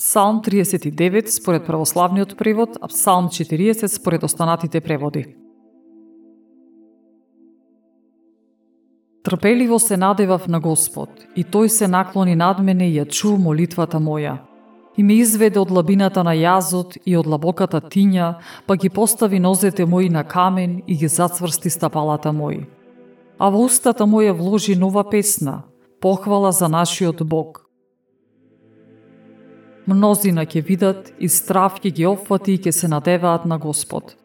Псалм 39 според православниот превод, а Псалм 40 според останатите преводи. Трпеливо се надевав на Господ, и тој се наклони над мене и ја чу молитвата моја. И ме изведе од лабината на јазот и од лабоката тиња, па ги постави нозете мои на камен и ги зацврсти стапалата мои. А во устата моја вложи нова песна, похвала за нашиот Бог. Мнозина ќе видат и страв ќе ги опфати и ќе се надеваат на Господ.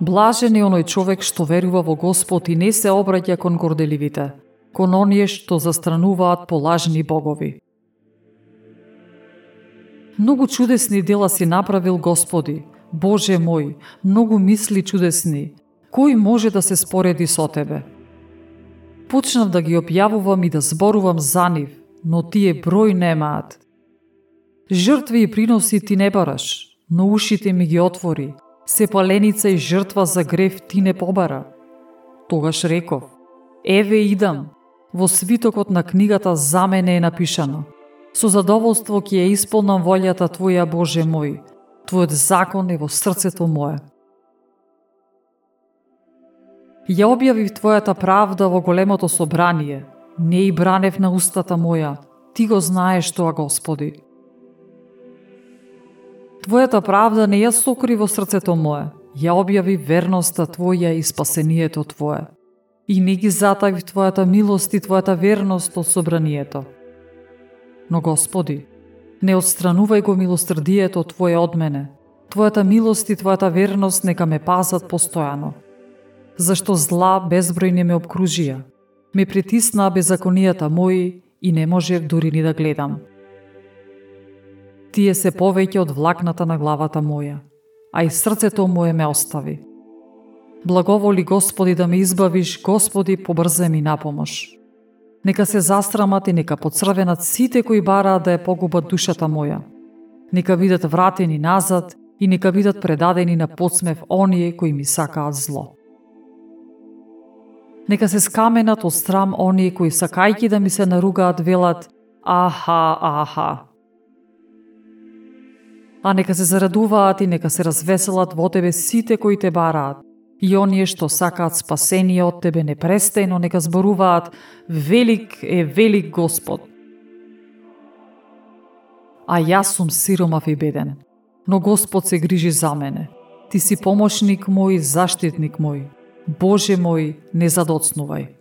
Блажен е оној човек што верува во Господ и не се обраќа кон горделивите, кон оние што застрануваат по лажни богови. Многу чудесни дела си направил Господи, Боже мој, многу мисли чудесни. Кој може да се спореди со Тебе? Почнав да ги објавувам и да зборувам за нив, но тие број немаат. Жртви и приноси ти не бараш, но ушите ми ги отвори, се паленица и жртва за грев ти не побара. Тогаш реков, еве идам, во свитокот на книгата за мене е напишано. Со задоволство ќе ја исполнам волјата Твоја, Боже мој. Твојот закон е во срцето мое. Ја објавив Твојата правда во големото собрание. Не и бранев на устата моја. Ти го знаеш тоа, Господи. Твојата правда не ја сокри во срцето мое. Ја објави верноста Твоја и спасението Твое. И не ги затави Твојата милост и Твојата верност од собранието. Но, Господи, не отстранувај го милострдието Твое од мене. Твојата милост и Твојата верност нека ме пазат постојано. Зашто зла безбројни ме обкружија. Ме притисна беззаконијата мои и не можев дури ни да гледам. Тие се повеќе од влакната на главата моја, а и срцето моје ме остави. Благоволи Господи да ме избавиш, Господи, побрзе ми на помош. Нека се застрамат и нека подсрвенат сите кои бараат да ја погубат душата моја. Нека бидат вратени назад и нека бидат предадени на подсмев оние кои ми сакаат зло. Нека се скаменат од срам оние кои сакајки да ми се наругаат велат «Аха, аха». А нека се зарадуваат и нека се развеселат во Тебе сите кои Те бараат. И оние што сакаат спасение од Тебе непрестајно нека зборуваат Велик е велик Господ. А јас сум сиромав и беден, но Господ се грижи за мене. Ти си помошник мој, заштитник мој. Боже мој, не задоцнувај.